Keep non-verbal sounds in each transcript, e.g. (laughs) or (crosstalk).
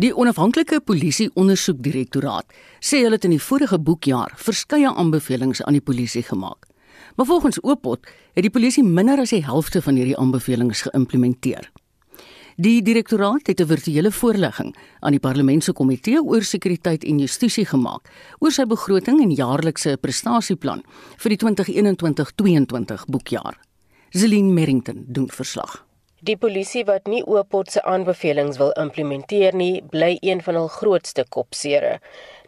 Die onafhanklike polisie ondersoekdirektoraat sê hulle het in die vorige boekjaar verskeie aanbevelings aan die polisie gemaak. Maar volgens Oopot het die polisie minder as die helfte van hierdie aanbevelings geïmplementeer. Die direktoraat het 'n virtuele voorlegging aan die parlementêre komitee oor sekuriteit en justisie gemaak oor sy begroting en jaarlikse prestasieplan vir die 2021-22 boekjaar. Zelin Merrington doen verslag. Die polisie wat nie Oopot se aanbevelings wil implementeer nie, bly een van hul grootste kopsere.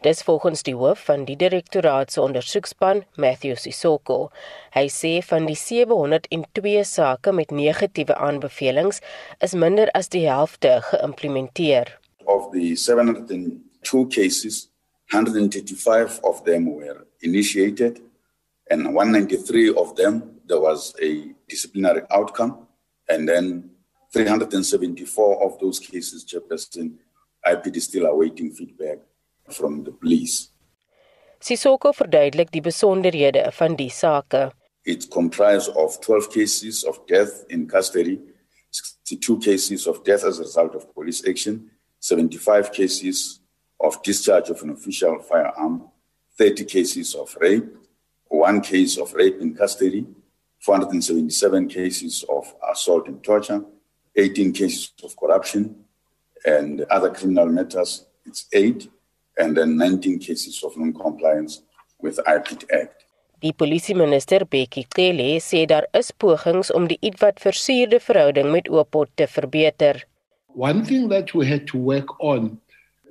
Dis volgens die hoof van die direktoraat se ondersoekspan, Matthew Sisoko. Hy sê van die 702 sake met negatiewe aanbevelings is minder as die helfte geïmplementeer. Of the 702 cases, 135 of them were initiated and 193 of them there was a disciplinary outcome and then 374 of those cases, Chairperson, IPD still awaiting feedback from the police. Sisoko verduidelik die besonderhede van die saake. It comprises of 12 cases of death in custody, 62 cases of death as a result of police action, 75 cases of discharge of an official firearm, 30 cases of rape, one case of rape in custody, 477 cases of assault and torture, 18 cases of corruption, and other criminal matters, it's eight, and then 19 cases of non-compliance with IPT Act. Die polisieminister Bekkie Cele sê daar is pogings om die ietwat versuurde verhouding met Oopot te verbeter. One thing that we had to work on,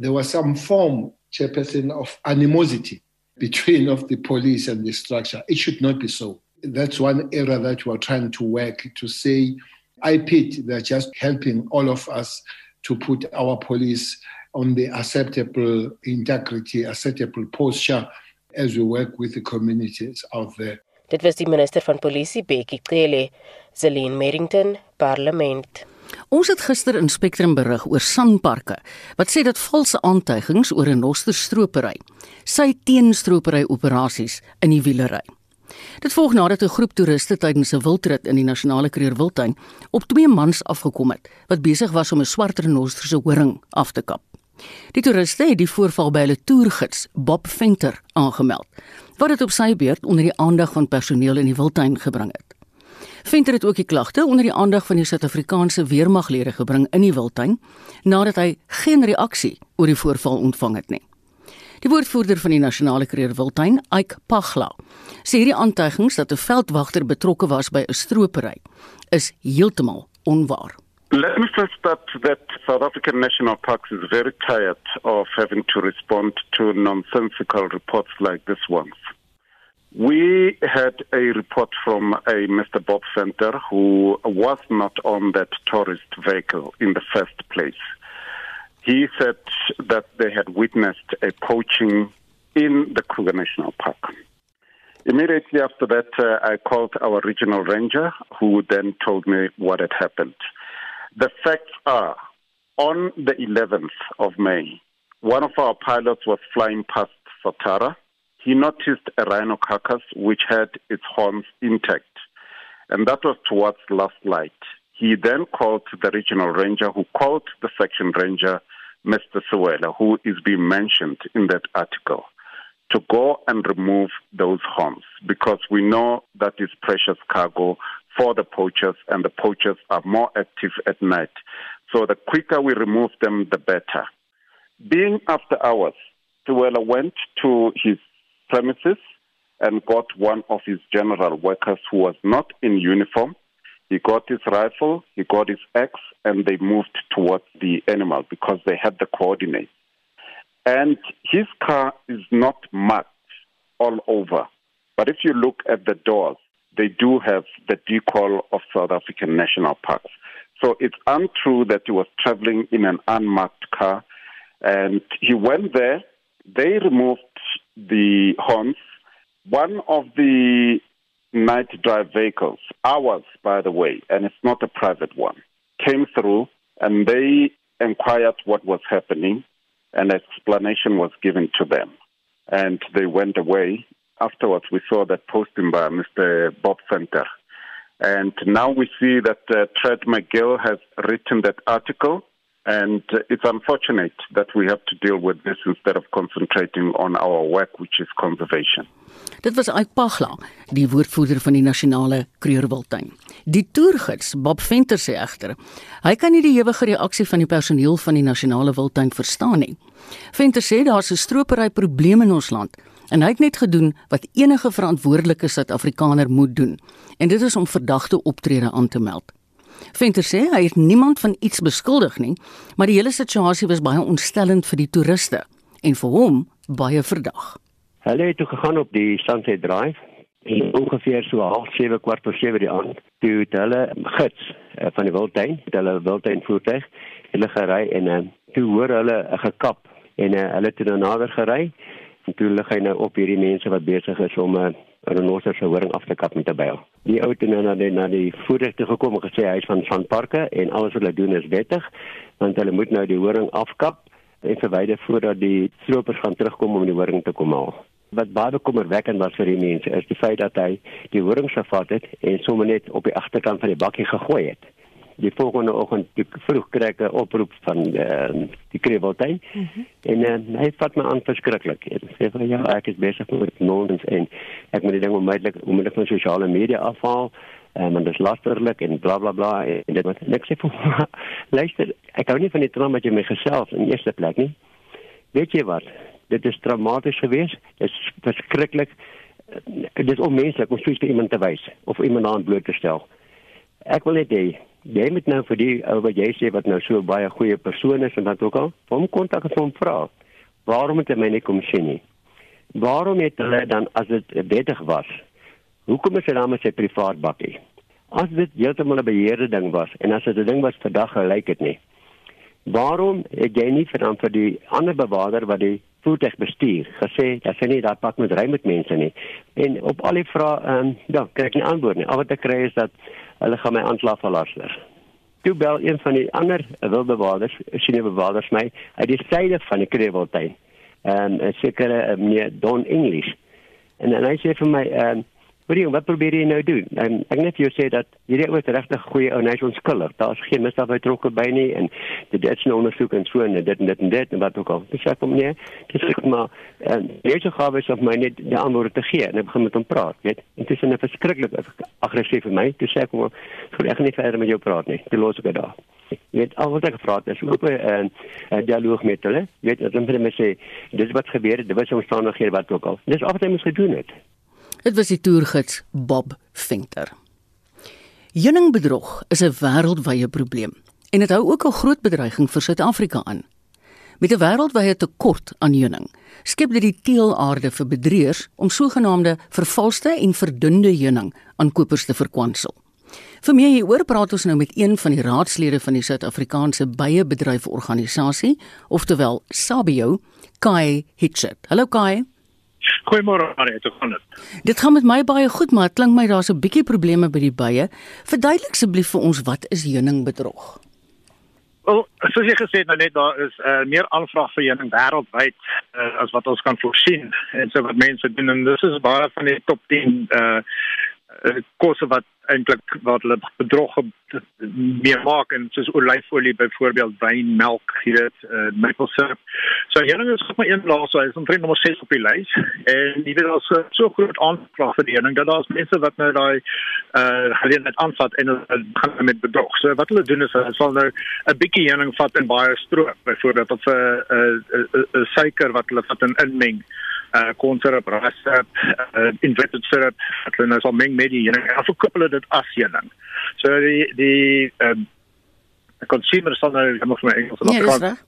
there was some form, chairperson, of animosity between of the police and the structure. It should not be so. That's one area that we are trying to work to say IPIT, they're just helping all of us to put our police on the acceptable integrity, acceptable posture as we work with the communities out there. Dit was die minister van polisie Bekkie Cele, Celine Merrington, Parlement. Ons het gister in Spectrum berig oor sanparke wat sê dat valse aantuigings oor 'n nosterstropery sy teenstropery operasies in die wielery. Dit volg nadat 'n groep toeriste tydens 'n wildrit in die nasionale Kruger Wildtuin op twee mans afgekom het wat besig was om 'n swart renoster se horing af te kap. Die toeriste het die voorval by hulle toergids, Bob Venter, aangemeld, wat dit op sy beurt onder die aandag van personeel in die wildtuin gebring het. Venter het ook die klagte onder die aandag van die Suid-Afrikaanse weermaglede gebring in die wildtuin nadat hy geen reaksie oor die voorval ontvang het nie. Die woordvoerder van die Nasionale Kruger Wildtuin, Ike Pagla, sê hierdie aantuigings dat 'n veldwagter betrokke was by 'n stropery is heeltemal onwaar. Let me first start that South African National Parks is very tired of having to respond to nonsensical reports like this one. We had a report from a Mr. Bob Center who was not on that tourist vehicle in the first place. He said that they had witnessed a poaching in the Kruger National Park. Immediately after that, uh, I called our regional ranger, who then told me what had happened. The facts are on the 11th of May, one of our pilots was flying past Satara. He noticed a rhino carcass which had its horns intact, and that was towards last light. He then called the regional ranger, who called the section ranger Mr. Sewela, who is being mentioned in that article, to go and remove those horns because we know that is precious cargo for the poachers and the poachers are more active at night. So the quicker we remove them, the better. Being after hours, Sewela went to his premises and got one of his general workers who was not in uniform he got his rifle, he got his axe, and they moved towards the animal because they had the coordinates. And his car is not marked all over. But if you look at the doors, they do have the decal of South African national parks. So it's untrue that he was traveling in an unmarked car. And he went there, they removed the horns. One of the night drive vehicles, ours, by the way, and it's not a private one, came through and they inquired what was happening and explanation was given to them. And they went away. Afterwards, we saw that posting by Mr. Bob Center. And now we see that uh, Tread McGill has written that article And uh, it's unfortunate that we have to deal with this instead of concentrating on our work, which is conservation. Dit was Ike Pagla, die woordvoerder van die nasionale kreurwiltuin. Die toergids, Bob Venter sê egter, hy kan nie die ewige reaksie van die personeel van die nasionale wildtuin verstaan nie. Venter sê daar's 'n stropery probleem in ons land en hy het net gedoen wat enige verantwoordelike Suid-Afrikaner moet doen, en dit is om verdagte optrede aan te meld. Venter sê hy het niemand van iets beskuldig nie, maar die hele situasie was baie ontstellend vir die toeriste en vir hom baie verdag. Hulle het toe gegaan op die Sunset Drive en ongeveer so half 7 kwart voor 7 die aand toe het hulle gids uh, van die wildtuin, hulle wildtuin voertuig, hulle gery en uh, toe hoor hulle 'n gekap en uh, hulle het toe nader gery en toe lig hy nou op hierdie mense wat besig is om 'n renoster se horing af te kap met 'n byl. Die ou het nou na die na die voertuig toe gekom en gesê hy is van Sanparke en alles wat hulle doen is wettig want hulle moet nou die horing afkap en verwyder voordat die stroopers gaan terugkom om die horing te kom haal wat baie bekommerwekkend was vir die mense is die feit dat hy die horing gevat het en sommer net op die agterkant van die bakkie gegooi het. Die volgende oggend vroeg kry ek 'n oproep van uh, die Kreveltuin mm -hmm. en uh, hy vat my aan verskriklik. Hy sê vir ja, ek is besig met nonsens en ek moet die ding onmiddellik onmiddellik van sosiale media afhaal. Um, en dit is lasterlik en bla bla bla en dit wat ek sê vir (laughs) luister ek hou nie van die drama wat jy my gesels in eerste plek nie weet jy wat dit is traumaties geweest. Dit is verskriklik. Dit is onmenslik om soos vir iemand te wys of iemand aan bloot te stel. Ek wil net hê jy moet nou vir die ou wat jy sê wat nou so baie goeie persoon is en dan ook al, hom kontak en hom vra. Waarom het hy my nie kom sien nie? Waarom het hulle dan as dit wettig was? Hoekom is hy dan met sy privaat bakkie? As dit heeltemal 'n beheerde ding was en as dit 'n ding was vir dag gelyk het nie. Waarom het jy nie vir dan vir die ander bewaarder wat die voertuig bestuur gesê dat sy nie daar pad moet ry met mense nie. En op al die vrae ehm um, ja, kry ek nie antwoord nie. Al wat ek kry is dat hulle gaan my aankla vir laster. Toe bel een van die ander wildbewaarders, sien bewaarders my uit die syde van die Kreweltuin. Ehm um, 'n sekere uh, meneer Don English. En en hy sê vir my ehm um, Hoorie, wat probeer jy nou doen? En ek net vir jou sê dat hierdie ou is regtig goeie ou, hy's onskuldig. Daar's geen misdaad betrokke by nie en dit is 'n ondersoek en so en dit en dit en dit en wat ook al. Dis ek kom nee. Dis ek maar en jy sê gawe is of my net die antwoorde te gee en ek begin met hom praat, weet? En dit is 'n verskriklik aggressief vir my. Dis ek kom vir ek nie verder met jou praat nie. Dit los ek dit daar. Weet al wat ek gevra het, is ook 'n 'n dialoog met hulle. Weet, as hulle vir my sê dis wat gebeur het, dit was omstandighede wat ook al. Dis al wat hy moes gedoen het. Dit was die toergids Bob Venter. Heuningbedrog is 'n wêreldwye probleem en dit hou ook 'n groot bedreiging vir Suid-Afrika aan. Met 'n wêreldwye tekort aan heuning, skep dit die teelaarde vir bedrieërs om sogenaamde vervalste en verdunde heuning aan kopers te verkwansel. Vir meer hieroor praat ons nou met een van die raadslede van die Suid-Afrikaanse Beiebedryforganisasie, oftewel SABIO, Kai Hitchett. Hallo Kai. Goeiemôre Marie, hoe gaan dit? Dit gaan met my baie goed, maar dit klink my daar's 'n bietjie probleme by die bye. Verduidelik asseblief vir ons wat is heuningbedrog? Wel, soos jy gesê het nou net daar is uh, meer aanvraag vir heuning wêreldwyd uh, as wat ons kan voorsien. En so wat mense doen en dis is baie van die top 10 uh uh, kosse wat eintlik wat hulle bedrog meer maak en soos olyfolie byvoorbeeld wyn, melk, jy weet, uh, maple syrup. So heuning is nog maar een blaas, so is omtrent nommer 6 op die lys. En jy weet daar's so, so groot aanvraag vir die heuning dat daar's mense wat nou daai uh geleentheid aanvat en uh, gaan met bedrog. So wat hulle doen is hulle sal nou 'n bietjie heuning vat in baie stroop byvoorbeeld of 'n uh, 'n suiker wat hulle vat in inmeng uh rice syrup, uh, inverted syrup, wat hulle nou sal meng met die heuning. En verkoop hulle dit as heuning. So die die ehm um, consumer sal nou net vir my Engels en Afrikaans.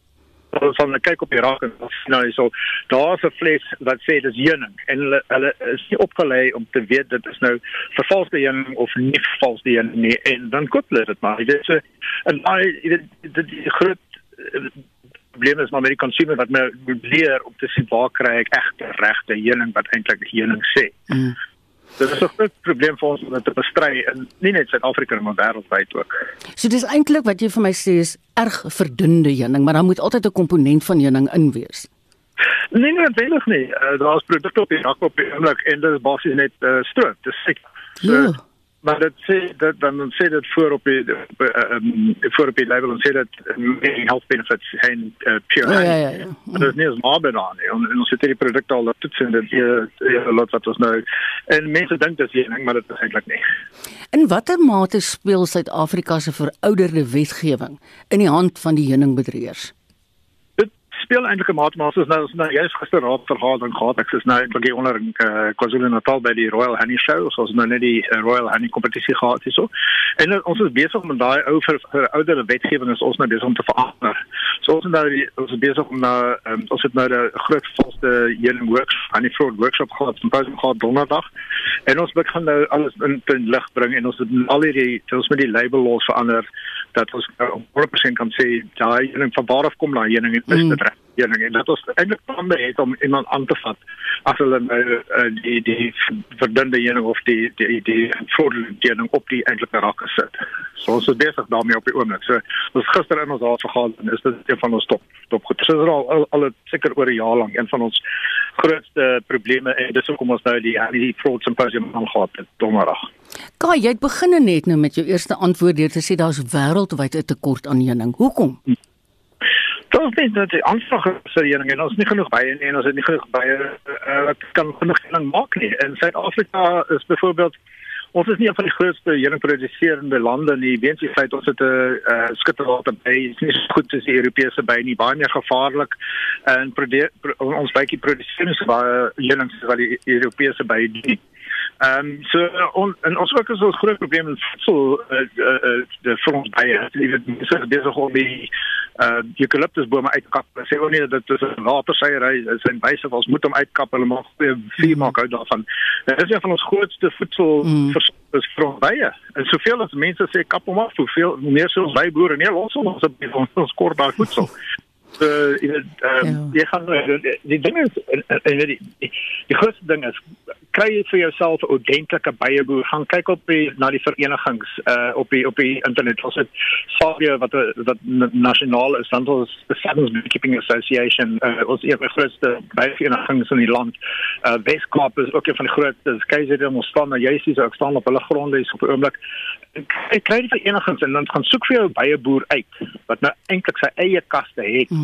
Ja, ons net kyk op die rak en nou so daar's 'n fles wat sê dis heuning en hulle hulle is nie opgelei om te weet dit is nou vervalste heuning of nie vervalste heuning nie en dan koop hulle dit maar dit is 'n en dit die groot probleem is maar met die consumer wat nou leer om te sien waar kry ek egte regte heuning wat eintlik heuning sê. Mm. Dit is 'n groot probleem vir ons om dit te bestry in nie net Suid-Afrika maar wêreldwyd ook. So dis eintlik wat jy vir my sê is erg verdunde heuning, maar daar moet altyd 'n komponent van heuning in wees. Nee, nee, eintlik nie. Uh, Daar's produkte op die rak op die oomblik en dit is basies net uh, stroop. Dis sek. So, ja. Maar dit sê dit dan dan sê dit voor op die um, voor op die label en sê dit making health benefits en uh, pure ja, ja, ja, ja. Mm. dit is nie as maar dan nie en, ons het hierdie produkte al toets en dit is 'n lot wat ons nou en mense dink dit is heuning maar dit is eintlik nie in watter mate speel Suid-Afrika se verouderde wetgewing in die hand van die heuningbedryers speel eintlik 'n maat maar ons is nou ons nou jy's gister raad vergadering gehad. Ek is nou eintlik hier onder in uh, KwaZulu-Natal by die Royal Honey Show. So ons nou net die uh, Royal Honey kompetisie gehad hierso. En uh, ons is besig om daai ou vir, vir ouer wetgewing is ons nou besig om te verander. So ons nou die, ons is besig om nou um, ons het nou 'n groot volste healing workshop honey fraud workshop gehad symposium gehad donderdag. En ons begin nou alles in in lig bring en ons het al hierdie ons met die label laws verander dat ons 100% kan sê daai healing van waar af kom daai healing is mm. Heuning en dat ons eintlik planne het om iemand aan te vat as hulle nou uh, die die verdunde heuning of die die die fraudulent heuning op die eintlike rakke sit. So ons is besig daarmee op die oomblik. So ons gister in ons raad vergaan en is dit een van ons top top goed. Dit is al al, al seker oor 'n jaar lank een van ons grootste probleme en dis hoekom ons nou die die fraud symposium aangegaan het donderdag. Kai, jy het begin net nou met jou eerste antwoord deur te sê daar's wêreldwyd 'n tekort aan heuning. Hoekom? Hm. Ons weet dat die aanvraag vir heuning en ons nie genoeg baie nie en ons het nie genoeg baie uh, wat kan genoeg heuning maak nie. In Suid-Afrika is byvoorbeeld ons is nie een van die grootste heuningproduserende lande nie. Weens die feit ons het 'n uh, skitterwater by is nie so goed as die Europese by nie, baie meer gevaarlik en pro ons bykie produseer ons baie heuning as wat die Europese by doen. Ehm um, so on, en ons ook is ons groot probleem in voedsel eh uh, uh, uh, die front baie. Jy weet, is besig om die uh eucalyptusbome uitkap. Sê ook nie dat dit 'n waterseiery is en wyse ons moet hom uitkap. Hulle maak vier maak uit daarvan. Dit is een van ons grootste voedsel is front baie. En soveel as mense sê kap hom af, hoeveel meer sou ons by boere nie ons ons ons, ons kort daar voedsel. So, jy weet, um, ja. jy gaan die, die ding is en, en, en die, die, die grootste ding is kry jy vir jouself 'n ordentlike byeboer gaan kyk op die na die verenigings uh op die op die internet. Ons het Sabio wat wat nasionaal is dan ons the Sevens Beekeeping Association uh, ons een van die grootste byverenigings in die land. Uh Weskaap is ook een van die grootste KZN ons staan nou juist hier so ek staan op hulle gronde hier op die oomblik. Ek kry die verenigings en dan gaan soek vir jou byeboer uit wat nou eintlik sy eie kaste het. Mm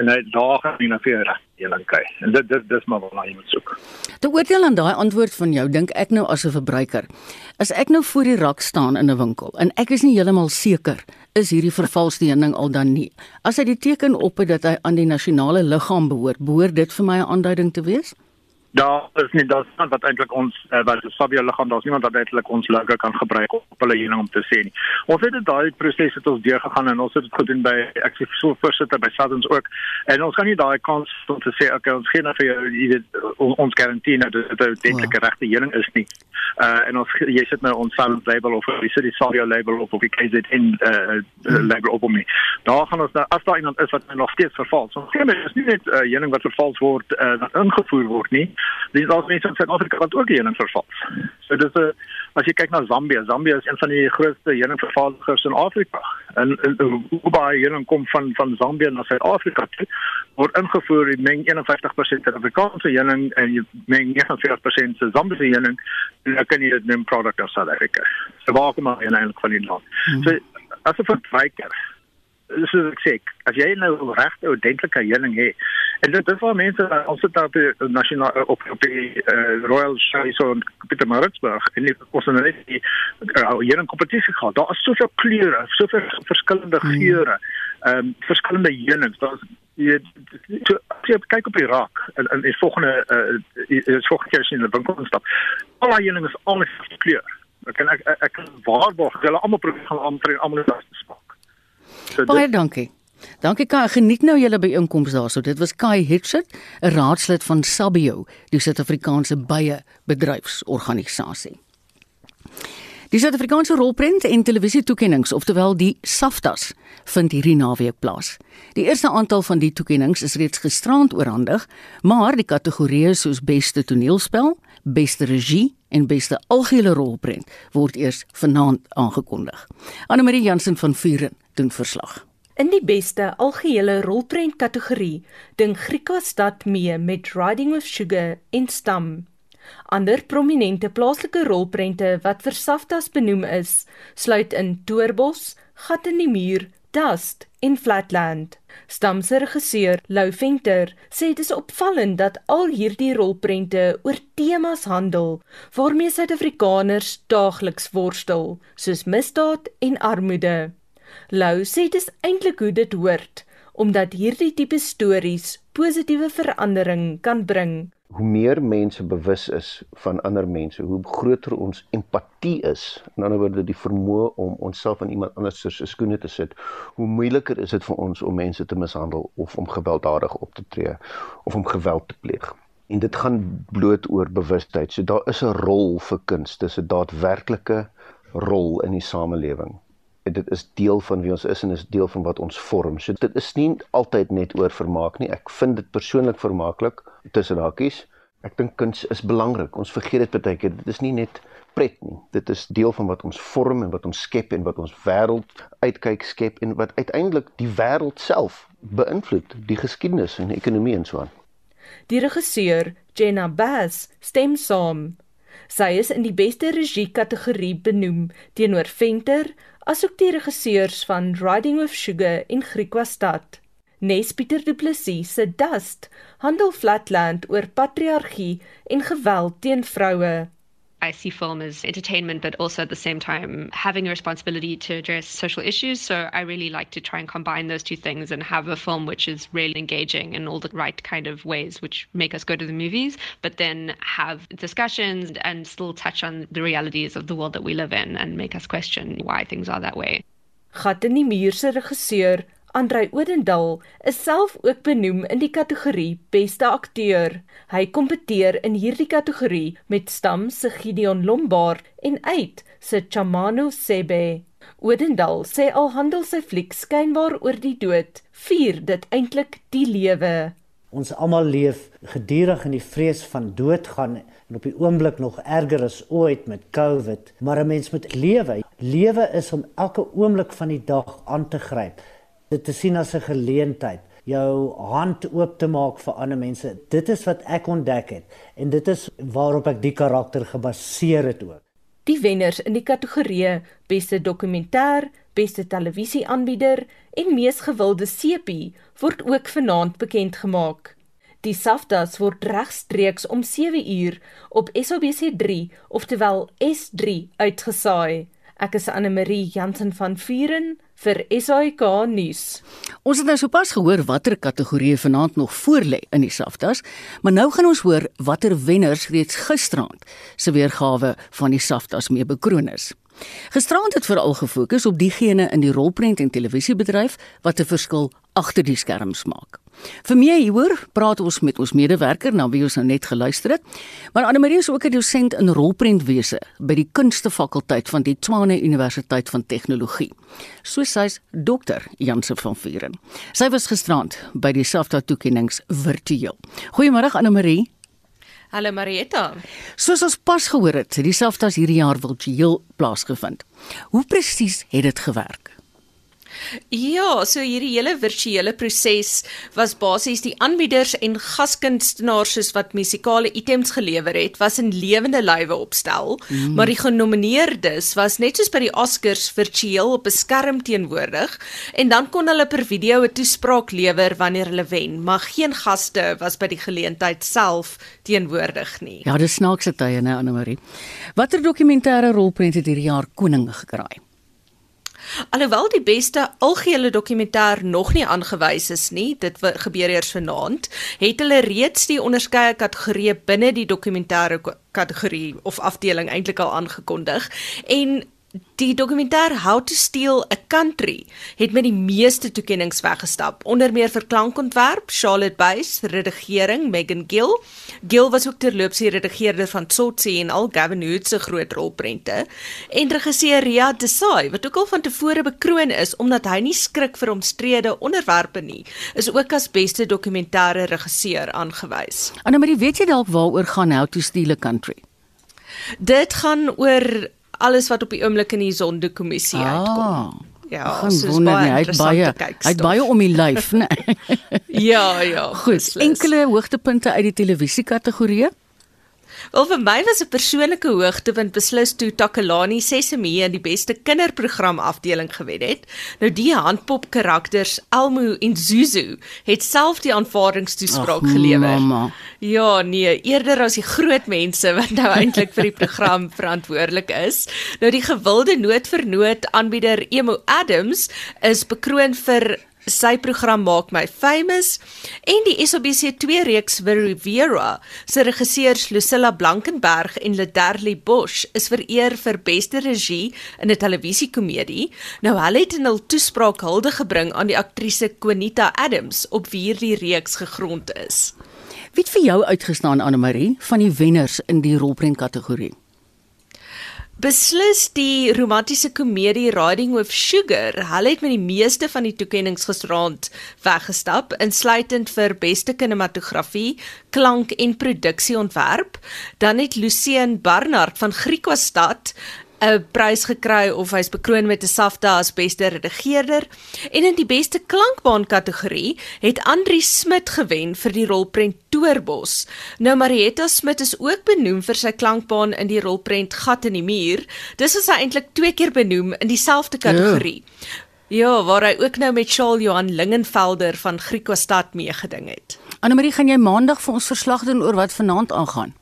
en hy daar gaan nie na vir regteling kry. En dit dit dis maar wat jy moet soek. Te oordeel aan daai antwoord van jou, dink ek nou as 'n verbruiker, as ek nou voor die rak staan in 'n winkel en ek is nie heeltemal seker is hierdie vervalste heuning al dan nie. As hy die teken op het dat hy aan die nasionale liggaam behoort, behoort dit vir my 'n aanduiding te wees? Daar is nie daar staan wat eintlik ons uh, wat die Sabia liggaam daar's niemand wat eintlik ons logo kan gebruik op hulle heuning om te sê nie. Ons het dit daai proses het ons deur gegaan en ons het dit gedoen by ek sê so voorsitter by Sutherns ook en ons kan nie daai kans om te sê okay ons gee nou vir jou jy weet ons garandeer dat dit 'n dentlike ja. regte heuning is nie. Uh en ons jy sit nou ons Sutherns label of die City Sabia label of op die KZN uh, uh label op hom nie. Daar gaan ons nou as daar iemand is wat nog steeds verval. So geen is nie net uh, heuning wat vervals word uh, wat ingevoer word nie dis ook mense in Suid-Afrika wat ook heuning verval. So dis 'n as jy kyk na Zambië, Zambië is een van die grootste heuningvervaardigers in Afrika. En, en, hoe baie heuning kom van van Zambië na Suid-Afrika toe word ingevoer die meng 51% Suid-Afrikaanse heuning en jy meng 49% se Zambiese heuning en dan kan jy dit neem product of South Africa. So waar kom maar eintlik van die land. Hmm. So as 'n verbruiker is ek sê as jy nou regte ordentlike heuning het en dit is waar mense ons het daar op nasionaal op op die uh, Royal so in Pietermaritzburg en nie kos en net die uh, heuning kompetisie gehad daar is soveel kleure soveel verskillende hmm. geure ehm um, verskillende heunings daar's jy jy kyk op die rak en en die volgende uh, is volgende keer as jy in die winkel instap al die heuning is almal van kleur ek kan ek ek kan waarborg hulle almal probeer gaan aantrek almal is daar spak So Baie dit, dankie. Dankie Kai, geniet nou julle by inkomste daarso. Dit was Kai Hitchett, 'n raadslid van Sabio, die Suid-Afrikaanse Bye Bedryfsorganisasie. Die Suid-Afrikaanse rolprent en televisietoekennings, oftewel die SAFTAs, vind hierdie naweek plaas. Die eerste aantal van die toekennings is reeds gisterand oorhandig, maar die kategorieë soos beste toneelspel, beste regie en beste algehele rolprent word eers vanaand aangekondig. Anne Marie Jansen van Vuren doen verslag. In die beste algehele rolprent kategorie ding Grieka stad mee met Riding with Sugar en Stam. Ander prominente plaaslike rolprente wat vir SAFTAs benoem is, sluit in Toerbos, Gat in die muur, Dust en Flatland. Stamse regisseur Lou Venter sê dit is opvallend dat al hierdie rolprente oor temas handel waarmee Suid-Afrikaners daagliks worstel, soos misdaad en armoede. Lou sê dit is eintlik hoe dit hoort omdat hierdie tipe stories positiewe verandering kan bring. Hoe meer mense bewus is van ander mense, hoe groter ons empatie is. In ander woorde, die vermoë om onsself in iemand anders se skoene te sit, hoe moeiliker is dit vir ons om mense te mishandel of om gewelddadig op te tree of om geweld te pleeg. En dit gaan bloot oor bewustheid. So daar is 'n rol vir kuns, dis 'n daadwerklike rol in die samelewing dit is deel van wie ons is en is deel van wat ons vorm. So dit is nie altyd net oor vermaak nie. Ek vind dit persoonlik vermaaklik tussen hakies. Ek dink kuns is belangrik. Ons vergeet dit baie keer. Dit is nie net pret nie. Dit is deel van wat ons vorm en wat ons skep en wat ons wêreld uitkyk skep en wat uiteindelik die wêreld self beïnvloed, die geskiedenis en die ekonomie en so aan. Die regisseur, Jenna Bass, stem saam. Sy is in die beste regie kategorie benoem teenoor Venter, asook die regisseurs van Riding with Sugar en Griekwastad. Nes Pieter Du Plessis se Dust handel Flatland oor patriargie en geweld teen vroue. I see film as entertainment, but also at the same time having a responsibility to address social issues. So I really like to try and combine those two things and have a film which is really engaging in all the right kind of ways, which make us go to the movies, but then have discussions and still touch on the realities of the world that we live in and make us question why things are that way. Gat in die muur se regisseur Andrei Odendal is self ook benoem in die kategorie beste akteur. Hy kompeteer in hierdie kategorie met Stam se Gideon Lombard en uit se Chamano Sebe. Odendal sê al handel sy fliek skynbaar oor die dood, vier dit eintlik die lewe. Ons almal leef gedurig in die vrees van doodgaan en op die oomblik nog erger as ooit met COVID, maar 'n mens moet lewe. Lewe is om elke oomblik van die dag aan te gryp dit te sien as 'n geleentheid jou hand oop te maak vir ander mense. Dit is wat ek ontdek het en dit is waarop ek die karakter gebaseer het ook. Die wenners in die kategorieë beste dokumentêr beste televisieaanbieder en mees gewilde sepie word ook vanaand bekend gemaak. Die SAFTAs word regstreeks om 7 uur op SABC3 oftewel S3 uitgesaai. Ek is Anne Marie Jansen van Vuren vir SAK nuus. Ons het nou sopas gehoor watter kategorieë vanaand nog voorlê in die SAFTAs, maar nou gaan ons hoor watter wenners reeds gisterand se weergawe van die SAFTAs mee bekroon is. Gisterand het veral gefokus op diegene in die rolprent en televisiebedryf wat 'n verskil agter die skerms maak. Vir meer hieroor praat ons met ons medewerker na wie ons nou net geluister het. Maar Anne Marie is ook 'n dosent in rolprentwese by die Kunstefakulteit van die Tshwane Universiteit van Tegnologie. So sy's dokter Janse van Vuren. Sy was gisterand by die SAFTA toekenninge virtueel. Goeiemôre Anne Marie. Hallo Marietta. Soos ons pas gehoor het, het die SAFTA hierdie jaar virtueel plaasgevind. Hoe presies het dit gewerk? Ja, so hierdie hele virtuele proses was basies die aanbieders en gaskunstenaars soos wat musikale items gelewer het, was in lewende lywe opstel, mm. maar die genomineerdes was net soos by die Oscars virtueel op 'n skerm teenwoordig en dan kon hulle per video 'n toespraak lewer wanneer hulle wen, maar geen gaste was by die geleentheid self teenwoordig nie. Ja, dis snaakse tye, né, Anne Marie. Watter dokumentêre rolprent het hierdie jaar koning gekraai? Alhoewel die beste algehele dokumentêr nog nie aangewys is nie, dit gebeur eers vanaand, het hulle reeds die onderskeie kategorieë binne die dokumentêre kategorie of afdeling eintlik al aangekondig en Die dokumentêr How to Steal a Country het met die meeste toekenninge weggestap, onder meer vir klankontwerp Charlotte Buys, redigering Megan Gill. Gill was ook terloops die redigeerder van Tsotsi en al Gavin Hood se groot rolprente en regisseur Ria Desai wat ook al van tevore bekroon is omdat hy nie skrik vir omstrede onderwerpe nie, is ook as beste dokumentêre regisseur aangewys. Annelie, weet jy dalk waaroor gaan How to Steal a Country? Dit gaan oor alles wat op die oomblik in die sondekommissie ah. uitkom. Ja, soos baie hy het baie hy het baie om die lyf, né? (laughs) ja, ja. Goed, beslis. enkele hoogtepunte uit die televisie kategorie? Wel vir my was 'n persoonlike hoogtepunt beslis toe Takalani Sesame in die beste kinderprogram afdeling gewen het. Nou die handpop karakters Elmo en Zuzu het self die aanvaardingstoespraak gelewer. Mama. Ja, nee, eerder as die groot mense wat nou eintlik vir die program (laughs) verantwoordelik is. Nou die gewilde noot vir noot aanbieder Emo Adams is bekroon vir sy program maak my famous en die SABC2 reeks Rivera se regisseurs Lucilla Blankenberg en Lederli Bosch is vereer vir beste regie in 'n televisiekomedie. Nou hulle het in hul toespraak hulde gebring aan die aktrise Quinita Adams op wie hierdie reeks gegrond is. Wie het vir jou uitgestaan Anne Marie van die wenners in die rolprent kategorie? Beslis die romantiese komedie Riding with Sugar. Hulle het met die meeste van die toekenninge gisteraand weggestap, insluitend vir beste kinematografie, klank en produksieontwerp. Dan het Lucien Barnard van Griquastad 'n prys gekry of hy's bekroon met 'n SAFTA as beste redigeerder en in die beste klankbaan kategorie het Andri Smit gewen vir die rolprent Toerbos. Nou Marietta Smit is ook benoem vir sy klankbaan in die rolprent Gat in die muur. Dis is hy eintlik twee keer benoem in dieselfde kategorie. Ja. ja, waar hy ook nou met Charles Johan Lingenvelder van Griquastad meegeding het. Anne Marie, gaan jy maandag vir ons verslag doen oor wat vanaand aangaan?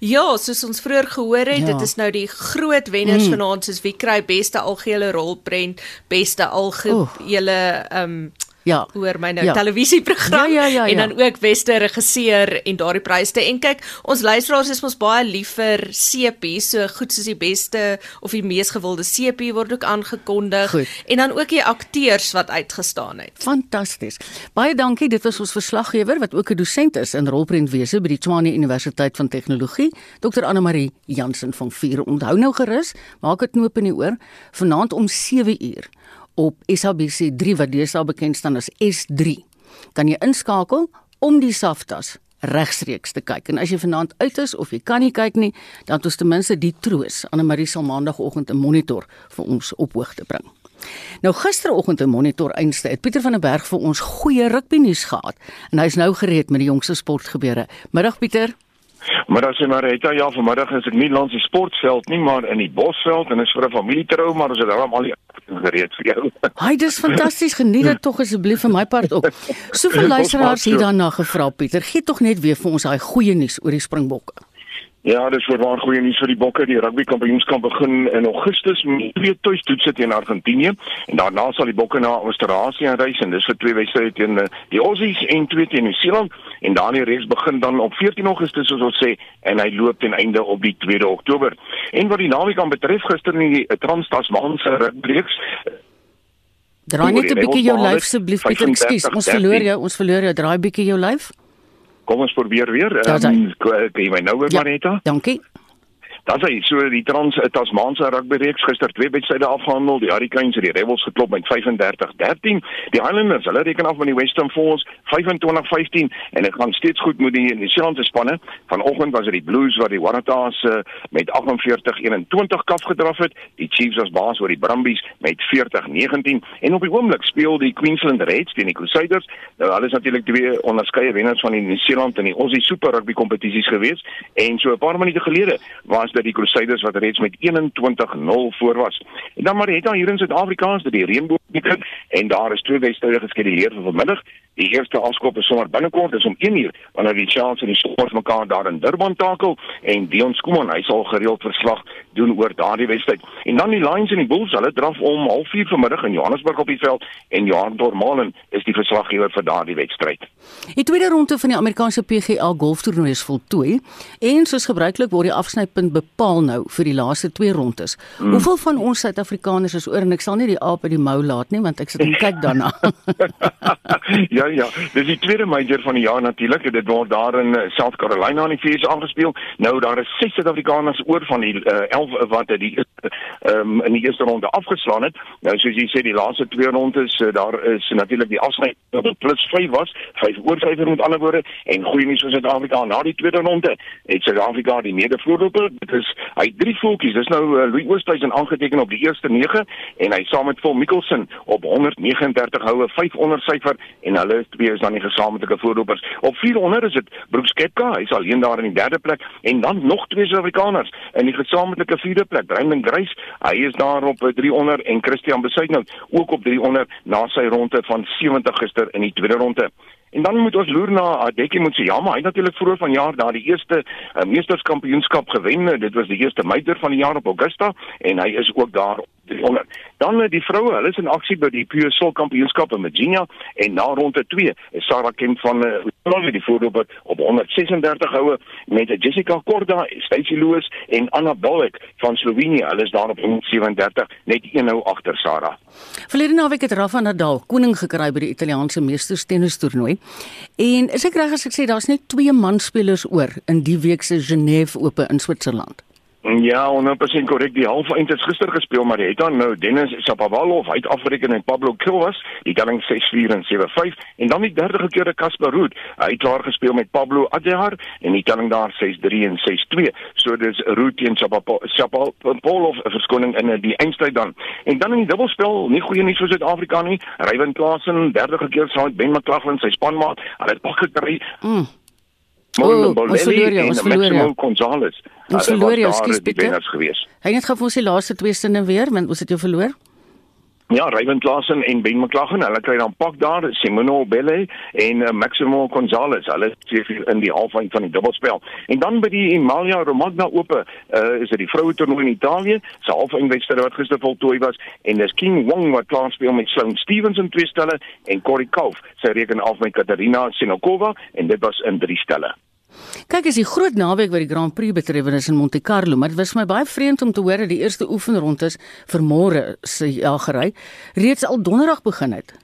Ja, soos ons vroeër gehoor het, ja. dit is nou die groot wenners mm. vanaand soos wie kry beste algehele rolprent, beste algehele ehm um, ja. oor my nou ja. televisieprogram ja, ja, ja, ja. en dan ook beste regisseur en daardie pryse. En kyk, ons luisteraars is mos baie lief vir sepie, so goed soos die beste of die mees gewilde sepie word ook aangekondig goed. en dan ook die akteurs wat uitgestaan het. Fantasties. Baie dankie. Dit was ons verslaggewer wat ook 'n dosent is in rolprentwese by die Tshwane Universiteit van Tegnologie, Dr. Anne Marie Jansen van Vier. Onthou nou gerus, maak dit knoop in die oor, vanaand om 7 op SABC3 wat deesdae bekend staan as S3. Kan jy inskakel om die SAFTAs regstreeks te kyk. En as jy vanaand uit is of jy kan nie kyk nie, dan het ons ten minste die troos aan 'n Marie sal maandagooggend 'n monitor vir ons op hoog te bring. Nou gisteroggend 'n monitor einste het Pieter van der Berg vir ons goeie rugby nuus gehad en hy's nou gereed met die jongste sportgebeure. Middag Pieter. Maar as jy maar het ja vanmiddag is ek nie langs die sportveld nie maar in die bosveld en is vir 'n familietrou maar ons het daarom al die (laughs) gereed vir jou. Haai dis fantasties geniet dit tog asseblief vir my part ook. (laughs) Soveel luisteraars hier daarna gevra Pieter gee tog net weer vir ons daai goeie nuus oor die Springbokke. Ja, dis vir waar goeie nuus vir die Bokke. Die rugby kampioenskap begin in Augustus met twee tuistoetse teen Argentinië en daarna sal die Bokke na Australië reis en dis vir twee wedstryde teen eh, die Aussies en twee teen Nieu-Seeland en dan die reeks begin dan op 14 Augustus soos ons sê en hy loop ten einde op die 2de Oktober. En wat die naweek aan betref gister in die eh, Trans-Tasmaanse rugbyreeks Draai net 'n bietjie jou lyf asseblief Pieter, ekskuus. Ons verloor jou, ons verloor jou. Draai bietjie jou lyf. Kom ons probeer weer. Um, kan jy my nou hoor ja, Marita? Dankie. Dan sê so die Trans Tasmaanse rugby reeks gister twee wedstryde afgehandel. Die Hurricanes het die Rebels geklop met 35-13. Die Highlanders, hulle reken af met die Western Force 25-15 en dit gaan steeds goed met die Nieu-Seelandse spanne. Vanoggend was dit die Blues wat die Waratahs uh, met 48-21 kaf gedraf het. Die Chiefs was baas oor die Brumbies met 40-19 en op die oomblik speel die Queensland Reds teen die Crusaders. Nou hulle is natuurlik twee onderskeie wenners van die Nieu-Seeland en die Aussie Super Rugby kompetisies gewees en so 'n paar minute gelede was dat die Crusaders wat reeds met 21-0 voor was. En dan maar het daar hier in Suid-Afrika se die Reënboog begin en daar is twee wedstryde geskeduleer vir vanmiddag. Die eerste afskop is sommer binnekort, is om 1uur wanneer die Charles en die Stormers mekaar daar in Durban takel en Dion Skuman, hy sal gereeld verslag doen oor daardie wedstryd. En dan die Lions en die Bulls, hulle draf om 04:30 vanmiddag in Johannesburg op die veld en Johan Dormalen is die verslaggewer vir daardie wedstryd. Die tweede ronde van die Amerikaanse PGA golftoernooi is voltooi en soos gebruiklik word die afsnypunt bepaal nou vir die laaste twee rondes. Hmm. Hoeveel van ons Suid-Afrikaners is oor en ek sal nie die aap uit die mou laat nie want ek sit en kyk daarna. (laughs) ja ja, dis die tweede major van die jaar natuurlik. Dit word daar in South Carolina in die VS aangespeel. Nou daar is 6 Suid-Afrikaners oor van die uh, eh, 11 wat die um, in die eerste ronde afgeslaan het. Nou soos jy sê die laaste twee rondes uh, daar is natuurlik die afsny plus 5 was, 5 oor 5 met ander woorde en goeie nuus vir Suid-Afrika na die tweede ronde. Het Suid-Afrika die mede-voorloper. Dit is Hy drie voetjies. Dis nou uh, Louis Oosthuizen aangeteken op die eerste 9 en hy saam met Paul Mikkelsen op 139 houe, 5 onder syfer en hulle twee is dan die gesamentlike voorlopers. Op 400 is dit Brooks Koepka, hy's alleen daar in die derde plek en dan nog twee Suid-Afrikaners in die gesamentlike vierde plek. Raymond Grace, hy is daar op 300 en Christian Besuitnout ook op 300 na sy ronde van 70 gister in die tweede ronde. En dan moet ons loer na Adekkie Motsiyama. Hy het natuurlik vroeër vanjaar daar die eerste uh, meesterskampioenskap gewen. Dit was die eerste meider van die jaar op Augusta en hy is ook daar 300. Dan uh, die vroue, hulle is in aksie by die PSL kampioenskap in Virginia en na ronde 2 is Sarah Kemp van uh, Australië die voorloper op 136 houe met Jessica Korda, Stacy Lewis en Anna Bolek van Slovenië. Hulle is daar op 137, net een hou agter Sarah. Verlede naweek het Rafa Nadal koning gekry by die Italiaanse meesters tennis toernooi. En is ek reg as ek sê daar's net twee manspelers oor in die week se Genève Ope in Switserland? Ja, 100% korrek. Die halve eind het gister gespeel, maar het dan nou Dennis Shapovalov uit Afrika en Pablo Cuevas, die telling 6-4 en 7-5 en dan die derde keer Casper Ruud. Hy het klaar gespeel met Pablo Adjar en die telling daar 6-3 en 6-2. So dis Ruud teen Shapovalov verskoning in die eindstryd dan. En dan in die dubbelspel, nie goeie nuus vir Suid-Afrika nie. Ryan Klassen, derde keer saam met Ben McLaughlin, sy spanmaat, hulle het pak gekry. Mm. Oh, ons verloor jou, ons verloor jou. Gonzalez. Ons verloor jou, skus Pieter. Hy het gou vir ons die laaste twee sinne weer, want ons het jou verloor. Ja, Ryan Klassen en Ben McLaughlin, hulle kry dan pak daar Simono Belle en uh, Maximo Gonzalez. Hulle sê in die halfeind van die dubbelspel. En dan by die Emilia Romagna Ope, uh, is dit die vroue toernooi in Italië. Se halfeindwedstryd wat gister voltooi was en dis King Wong wat klaar speel met Sloane Stevens in twee stelle en Cory Kauf. Sy reken af met Katarina Sinokova en dit was in drie stelle. Kyk, is die groot naweek wat die Grand Prix betref is in Monte Carlo, maar dit was my baie vreemd om te hoor dat die eerste oefenrondes vir môre se jagery reeds al donderdag begin het.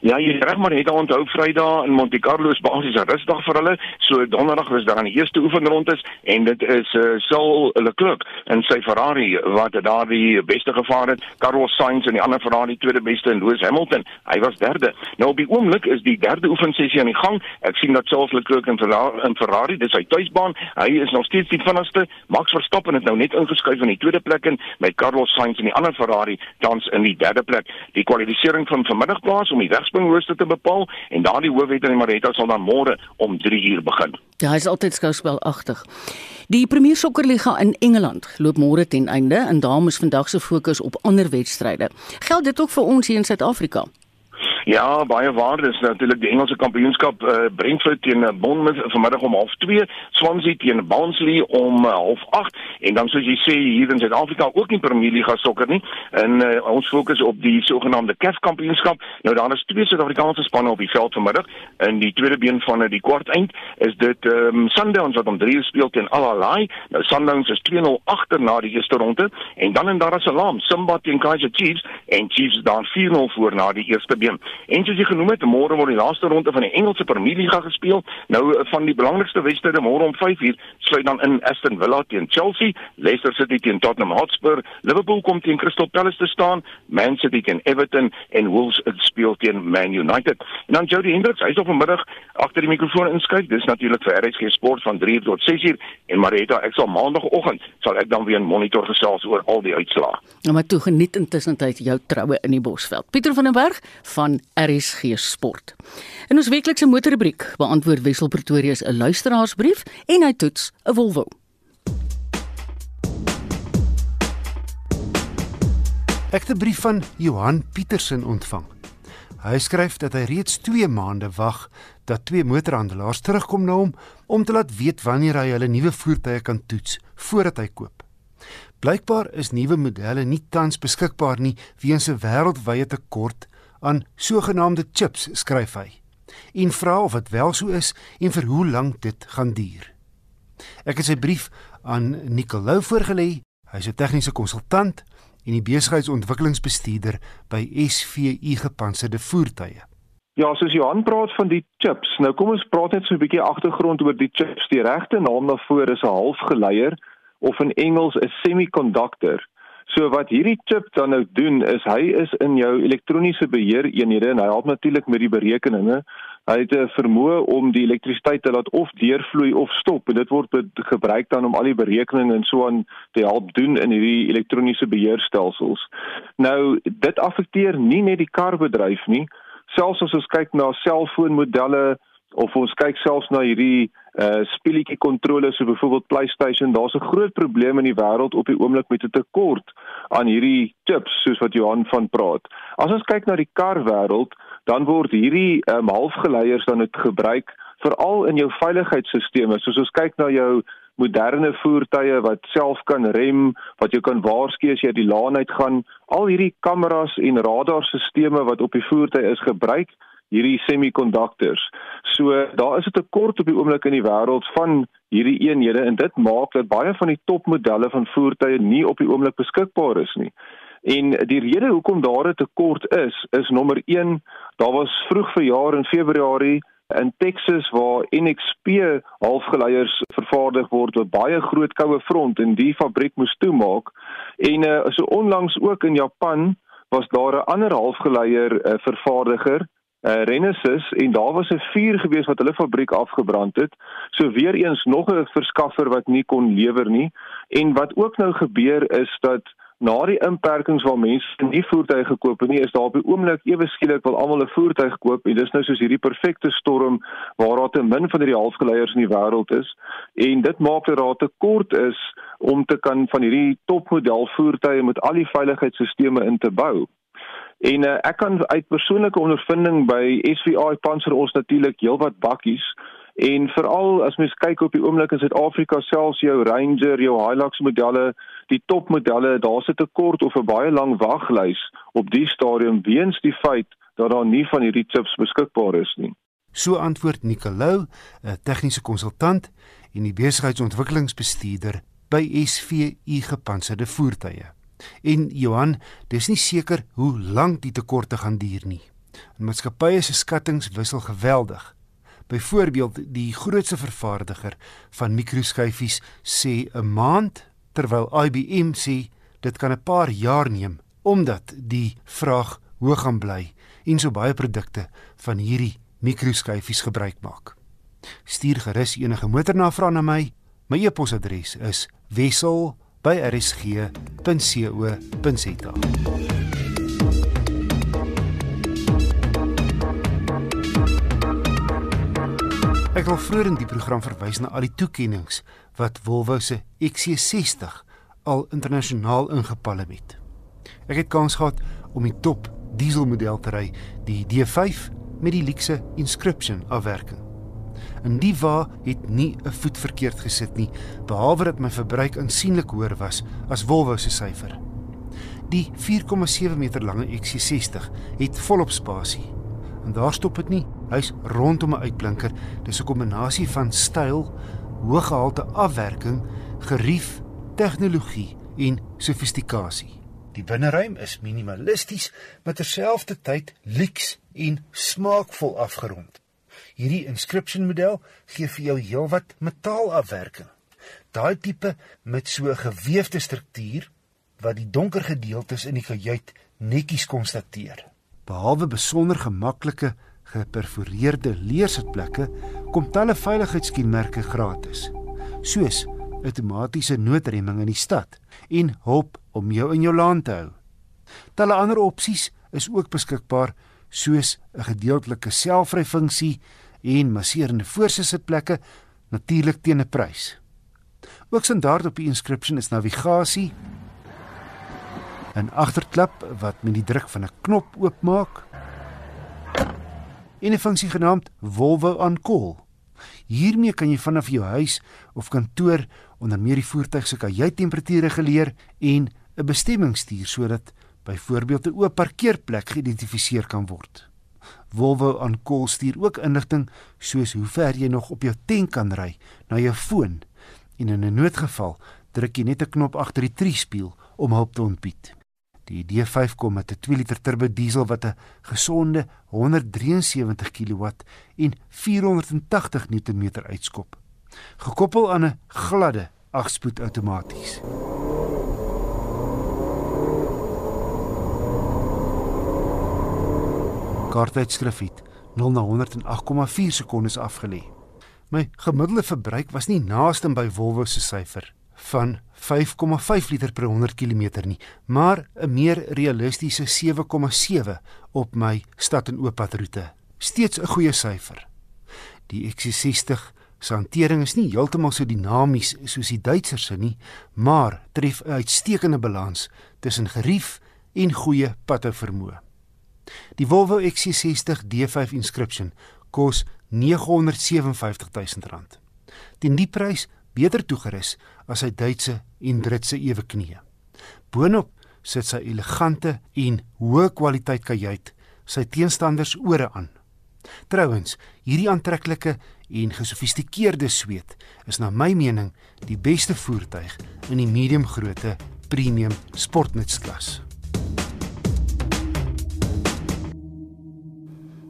Ja, jy reg maar het onthou Vrydag in Monte Carlo is basies 'n rusdag vir hulle. So donderdag was daar die eerste oefenrondes en dit is uh, Saul Leclerc en sy Ferrari wat daar die beste gevaar het. Carlos Sainz en die ander Ferrari tweede beste en Lewis Hamilton, hy was derde. Nou op die oomblik is die derde oefensessie aan die gang. Ek sien dat Charles Leclerc in Ferrari, in Ferrari dis sy tuisbaan. Hy is nog steeds die vinnigste. Max Verstappen het nou net ingeskuif in die tweede plek en met Carlos Sainz en die ander Ferrari tans in die derde plek. Die kwalifikasie van vanmiddag plaas om die wegspringrooster te bepaal en daardie hoofwet in die Marita sal dan môre om 3 uur begin. Ja, hy is altyd skouspelagtig. Die Premier Sokkerliga in Engeland loop môre ten einde en daarom is vandag se fokus op ander wedstryde. Geld dit ook vir ons hier in Suid-Afrika? Ja, baie waarde is natuurlik die Engelse kampioenskap uh, Brentford teen uh, Bournemouth vanmiddag om 0:30, Swansea teen Barnsley om 0:30 uh, en dan soos jy sê hier in Suid-Afrika ook nie Premier Liga sokker nie. En uh, ons fokus op die sogenaamde CAF kampioenskap. Nou daar is twee Suid-Afrikaanse spanne op die veld vanmiddag. In die tweede been van uh, die kwart eind is dit um, Sundowns wat om 3:00 speel teen Al Ahly. Nou Sundowns is 2-0 agter na die eerste ronde en dan in Dar es Salaam, Simba teen Kaizer Chiefs en Chiefs daar 4-0 voor na die eerste been. En soos jy genoem het, môre word die laaste ronde van die Engelse Premier Liga gespeel. Nou eh, van die belangrikste wedstryde môre om 5uur sluit dan in Aston Villa teen Chelsea, Leicester City teen Tottenham Hotspur, Liverpool kom teen Crystal Palace te staan, Man City teen Everton en Wolves speel teen Man United. En dan Jody Hendricks, hy's op vanmiddag agter die mikrofoon inskuif. Dis natuurlik vir RSG Sport van 3 tot 6uur en Marita, ek sal maandagooggend sal ek dan weer 'n monitor gesels oor al die uitslae. Nou maar toe geniet intussen tyd jou troue in die Bosveld. Pieter van den Berg van RSG Sport. In ons weeklikse motorrubriek beantwoord Wessel Pretorius 'n luisteraarsbrief en hy toets 'n Volvo. Ek het 'n brief van Johan Pietersen ontvang. Hy skryf dat hy reeds 2 maande wag dat twee motorhandelaars terugkom na hom om te laat weet wanneer hy hulle nuwe voertuie kan toets voordat hy koop. Blykbaar is nuwe modelle nie tans beskikbaar nie weens 'n wêreldwye tekort aan sogenaamde chips, skryf hy. En vra of dit wel so is en vir hoe lank dit gaan duur. Ek het sy brief aan Nicolou voorgelê. Hy's 'n tegniese konsultant en die besigheidsontwikkelingsbestuurder by SVU Gepantserde Voertuie. Ja, soos Johan praat van die chips. Nou kom ons praat net so 'n bietjie agtergrond oor die chips. Die regte naam daarvoor is 'n halfgeleier of in Engels 'n semiconductor. So wat hierdie chip dan nou doen is hy is in jou elektroniese beheereenhede en hy help natuurlik met die berekeninge Hy het 'n vermoë om die elektrisiteit te laat of deurvloei of stop en dit word gebruik dan om al die berekeninge en so aan te help doen in hierdie elektroniese beheerstelsels. Nou dit affekteer nie net die karbedryf nie, selfs as ons kyk na selfoonmodelle of ons kyk selfs na hierdie uh speletjie kontroles so byvoorbeeld PlayStation, daar's 'n groot probleem in die wêreld op die oomblik met 'n tekort aan hierdie chips soos wat Johan van praat. As ons kyk na die karwêreld, dan word hierdie um, halfgeleiers dan het gebruik veral in jou veiligheidsstelsels. Soos ons kyk na jou moderne voertuie wat self kan rem, wat jy kan waarsku as jy uit die laan uit gaan, al hierdie kameras en radarstelsels wat op die voertuie is gebruik hierdie semiconductors. So daar is 'n tekort op die oomblik in die wêreld van hierdie eenhede en dit maak dat baie van die topmodelle van voertuie nie op die oomblik beskikbaar is nie. En die rede hoekom daar 'n tekort is, is nommer 1, daar was vroeg verjaar in Februarie in Texas waar NXP halfgeleiers vervaardig word wat baie groot koue front en die fabriek moes toemaak en uh, so onlangs ook in Japan was daar 'n ander halfgeleier uh, vervaardiger uh, Renesas en daar was 'n vuur gewees wat hulle fabriek afgebrand het. So weer eens nog 'n verskaffer wat nie kon lewer nie. En wat ook nou gebeur is dat na die inperkings waar mense nie voertuie gekoop het nie, is daar op die oomblik ewe skielik wil almal 'n voertuig koop en dis nou soos hierdie perfekte storm waar daar te min van hierdie halfgeleiers in die wêreld is en dit maak dat daar tekort is om te kan van hierdie topmodel voertuie met al die veiligheidsstelsels in te bou. En uh, ek kan uit persoonlike ondervinding by SVI Panzer ons natuurlik heelwat bakkies en veral as mens kyk op die oomblik in Suid-Afrika selfs jou Ranger, jou Hilux modelle, die topmodelle, daar's 'n tekort of 'n baie lang waglys op die stadium weens die feit dat daar nie van hierdie chips beskikbaar is nie. So antwoord Nicolou, 'n tegniese konsultant en die besigheidsontwikkelingsbestuurder by SVI gepantserde voertuie. En Johan, dis nie seker hoe lank die tekorte gaan duur nie. En maatskappye se skattings wissel geweldig. Byvoorbeeld, die grootste vervaardiger van mikroskyfies sê 'n maand, terwyl IBM sê dit kan 'n paar jaar neem omdat die vraag hoog gaan bly en so baie produkte van hierdie mikroskyfies gebruik maak. Stuur gerus enige motornavraag na my. My e-posadres is wissel@ by rsg.co.za. Ek wil vroeër in die program verwys na al die toekenninge wat Volvo se XC60 al internasionaal ingepalle het. Ek het kans gehad om die top dieselmodel te ry, die D5 met die luxe inscription afwerking. En die wa het nie 'n voet verkeerd gesit nie, behalwe dat my verbruik aansienlik hoër was as Volvo se syfer. Die 4,7 meter lange XC60 het volop spasie. En daar stop dit nie. Hy's rondom 'n uitblinker. Dis 'n kombinasie van styl, hoë gehalte afwerking, gerief, tegnologie en sofistikasie. Die binneruim is minimalisties, maar terselfdertyd lyks en smaakvol afgerond. Hierdie inscription model gee vir jou heelwat metaalafwerking. Daai tipe met so 'n geweefde struktuur wat die donker gedeeltes in die kajuit netjies konstateer. Behalwe besonder gemaklike geperforeerde leersitplekke, kom talle veiligheidskenmerke gratis. Soos outomatiese noodremming in die stad en hulp om jou in jou laan te hou. Talle ander opsies is ook beskikbaar soos 'n gedeeltelike selfry funksie en masserende voorsitplekke natuurlik teen 'n prys. Ook standaard op die inscription is navigasie 'n agterklap wat met die druk van 'n knop oopmaak en 'n funksie genaamd Volvo on call. Hiermee kan jy vanaf jou huis of kantoor onder meer die voertuig se kajuittemperatuur reguleer en 'n bestemming stuur sodat byvoorbeeld 'n oop parkeerplek geïdentifiseer kan word. Volvo aan kol stuur ook inligting soos hoe ver jy nog op jou tank kan ry na jou foon en in 'n noodgeval druk jy net 'n knop agter die triespieël om hulp te ontbied. Die D5 kom met 'n 2 liter turbo diesel wat 'n gesonde 173 kW en 480 Nm uitskop, gekoppel aan 'n gladde 8-spoed outomaties. Kaartuitskrif het 0 na 108,4 sekondes afgelê. My gemiddelde verbruik was nie naaste by Volvo se syfer van 5,5 liter per 100 km nie, maar 'n meer realistiese 7,7 op my stad en ooppadroete. Steeds 'n goeie syfer. Die XC60 se hantering is nie heeltemal so dinamies soos die Duitsers se nie, maar tref 'n uitstekende balans tussen gerief en goeie patte vermoë. Die Volvo XC60 D5 Inscription kos R957 000. Die nuwe prys beter toegerus as sy Duitse en Britse eweknieë. Boonop sit sy elegante en hoë kwaliteit kajuit sy teenstanders ore aan. Trouwens, hierdie aantreklike en gesofistikeerde sweet is na my mening die beste voertuig in die medium grootte premium sportnutklas.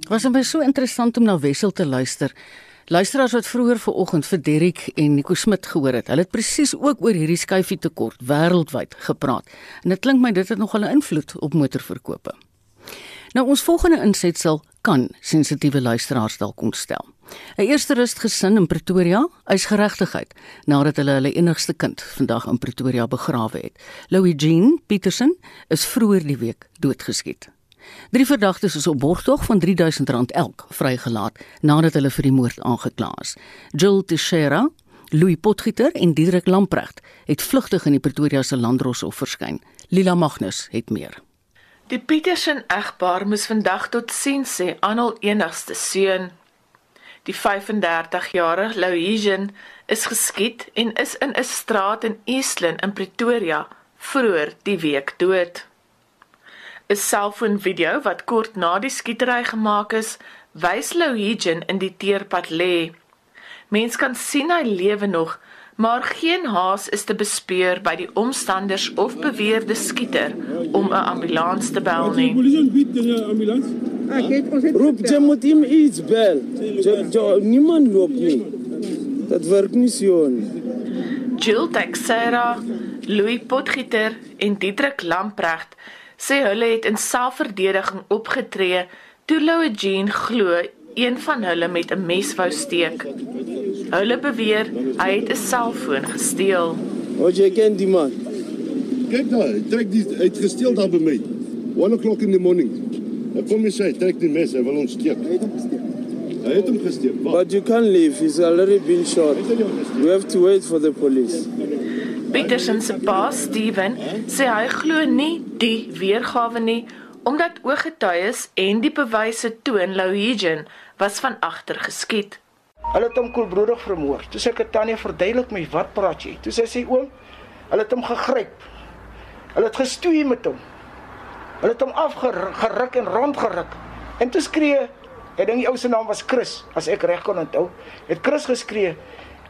Was hom so interessant om na Wessel te luister. Luisteraars wat vroeër vanoggend vir Derrick en Nico Smit gehoor het, hulle het presies ook oor hierdie skyfie tekort wêreldwyd gepraat. En dit klink my dit het nogal 'n invloed op motorverkope. Nou ons volgende insetsel kan sensitiewe luisteraars dalk ontstel. 'n Eerste rust gesin in Pretoria eis geregtigheid nadat hulle hulle enigste kind vandag in Pretoria begrawe het. Louis Jean Petersen is vroeër die week doodgeskiet. Drie verdagtes is op borgtog van R3000 elk vrygelaat nadat hulle vir die moord aangekla is. Jill Teixeira, Louis Potgieter en Diederik Lamprecht het vlugtig in die Pretoria se Landdroshof verskyn. Lila Magnus het meer. Die Petersen egpaar moes vandag tot sien sê aan hul enigste seun. Die 35-jarige Louisian is geskiet en is in 'n straat in Eastland in Pretoria vroeër die week dood. 'n selfoonvideo wat kort na die skietery gemaak is, wys Louhigen in die teerpad lê. Mens kan sien hy lewe nog, maar geen haas is te bespeur by die omstanders of beweerde skieter om 'n ambulans te bel nie. Roep jy moet hom iets bel. Niemand loop nie. Dit werk nie so nie. Jill Texera, Louis Potgieter en Dietrich Lamprecht sê hulle het in selfverdediging opgetree toe Louie Jean glo een van hulle met 'n mes wou steek. Hulle beweer hy het 'n selfoon gesteel. Wat jy ken die man. Kyk daar, trek die uit gesteel daar by my. 1 o'clock in the morning. Ek kom jy sê trek die mes, hy wil ons steek. Hy het hom gesteek. Hy het hom gesteek. But you can't leave, he's already been shot. We have to wait for the police. Petersen se pa, Steven, sê hy glo nie die weergawe nie omdat ooggetuies en die bewyse toon Louhigen was van agter geskiet. Hulle het hom koelbloedig vermoor. Toe sê ek tannie verduidelik my wat praat jy? Toe sê sy oom, hulle het hom gegryp. Hulle het gestoei met hom. Hulle het hom afgeruk en rondgeruk. En toe skree, ek dink die ou se naam was Chris, as ek reg kon onthou, het Chris geskree.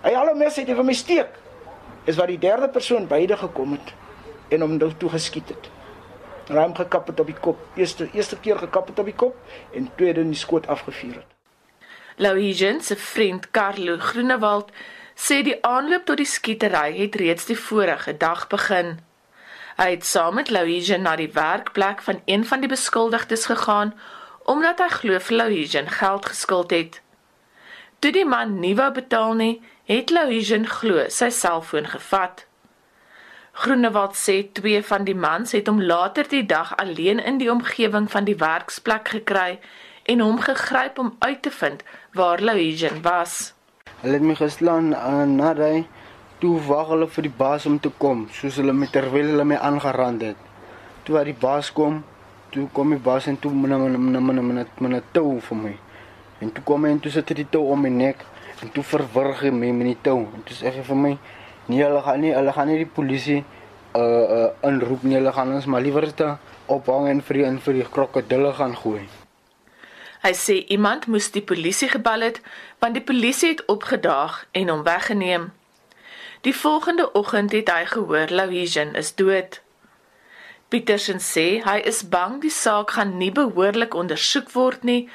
Hy al die mense het vir my steek is wat die derde persoon beide gekom het en hom nou toe geskiet het. Raam gekap het op die kop. Eerste eerste keer gekap het op die kop en tweede in die skoot afgevuur het. Louisian se vriend Carlo Groenewald sê die aanloop tot die skietery het reeds die vorige dag begin. Hy het saam met Louisian na die werkplek van een van die beskuldigdes gegaan omdat hy glo vir Louisian geld geskuld het. Toe die man nie wou betaal nie, het Louisian glo sy selfoon gevat. Groenewald sê twee van die mans het hom later die dag alleen in die omgewing van die werksplek gekry en hom gegryp om uit te vind waar Louisian was. Hulle het my geslaan aan naby toe wag hulle vir die baas om te kom, soos hulle met terwyl hulle my aangerand het. Toe waar die baas kom, toe kom die baas en toe met 'n 'n tou vir my. En toe kom hy en toe sit hy die tou om my nek En toe verwrig hy my met die tou. En toe sê hy vir my: "Nee, hulle gaan nie, hulle gaan nie die polisie uh uh inroep nie. Hulle gaan ons maar liewer te ophang en vir die in vir die krokodille gaan gooi." Hy sê iemand moes die polisie gebel het want die polisie het opgedaag en hom weggeneem. Die volgende oggend het hy gehoor Louisian is dood. Petersen sê hy is bang die saak gaan nie behoorlik ondersoek word nie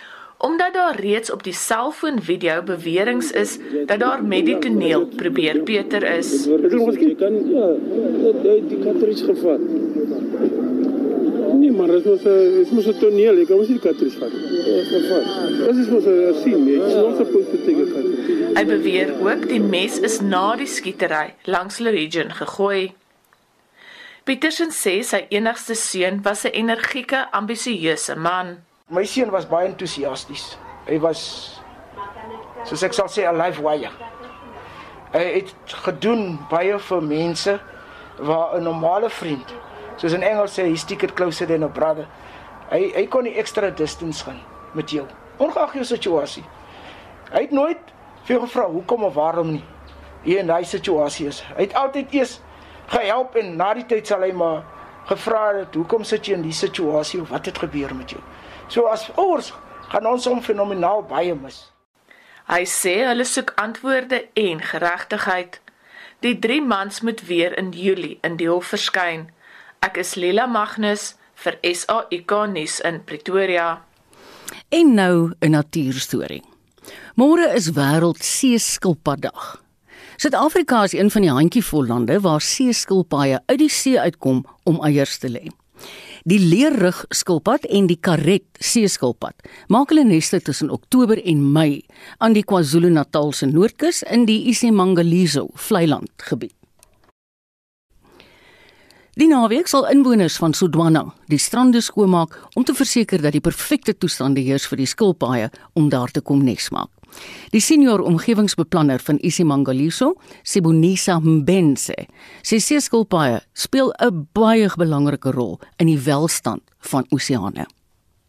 omdat daar reeds op die selfoon video beweringe is dat daar met die toneel probeer Peter is. Ek kan ja, die cartridge gevat. Nie maar dit 'n dit was 'n toneel. Ek was nie katris vat. Dit is mos 'n sien, jy is not supposed to take a cut. Hy beweer ook die mes is na die skietery langs Legion gegooi. Petersen sê sy enigste seun was 'n energieke, ambisieuse man. My seun was baie entoesiasties. Hy was soos ek sal sê 'n life wire. Hy het gedoen baie vir mense waar 'n normale vriend soos in Engels sê he stick it closer than a brother. Hy hy kon die extra distance gaan met jou. Ongeag jou situasie. Hy het nooit vir jou gevra hoekom of waarom nie. Hier in daai situasie is. Hy het altyd eers gehelp en na die tyd sal hy maar gevra het hoekom sit jy in die situasie of wat het gebeur met jou. So as ouers gaan ons hom fenomenaal baie mis. Hy sê hulle soek antwoorde en geregtigheid. Die 3 mans moet weer in Julie in die hof verskyn. Ek is Lila Magnus vir SAIK nuus in Pretoria. En nou 'n natuurstorie. Môre is wêreld seeskilpaddag. Suid-Afrika is een van die handjievol lande waar seeskilpaaie uit die see uitkom om eiers te lê. Die leerrug skilpad en die karet seeskilpad maak hulle neste tussen Oktober en Mei aan die KwaZulu-Natal se noordkus in die isiMangaliso vlei land gebied. Die naweek sal inwoners van Sodwana die strande skoonmaak om te verseker dat die perfekte toestande heers vir die skilpaaie om daar te kom nesmaak. Die senior omgewingsbeplanner van isiMangaliso, Sibonisa Mbense, sê seeskilpaaie speel 'n baie belangrike rol in die welstand van oseane.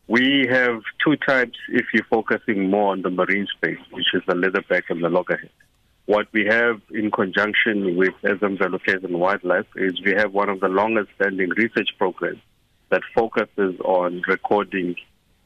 We have two types if you're focusing more on the marine space, which is the leatherback and the loggerhead. What we have in conjunction with Ezemvelo Cares and Wildlife is we have one of the longest standing research programs that focuses on recording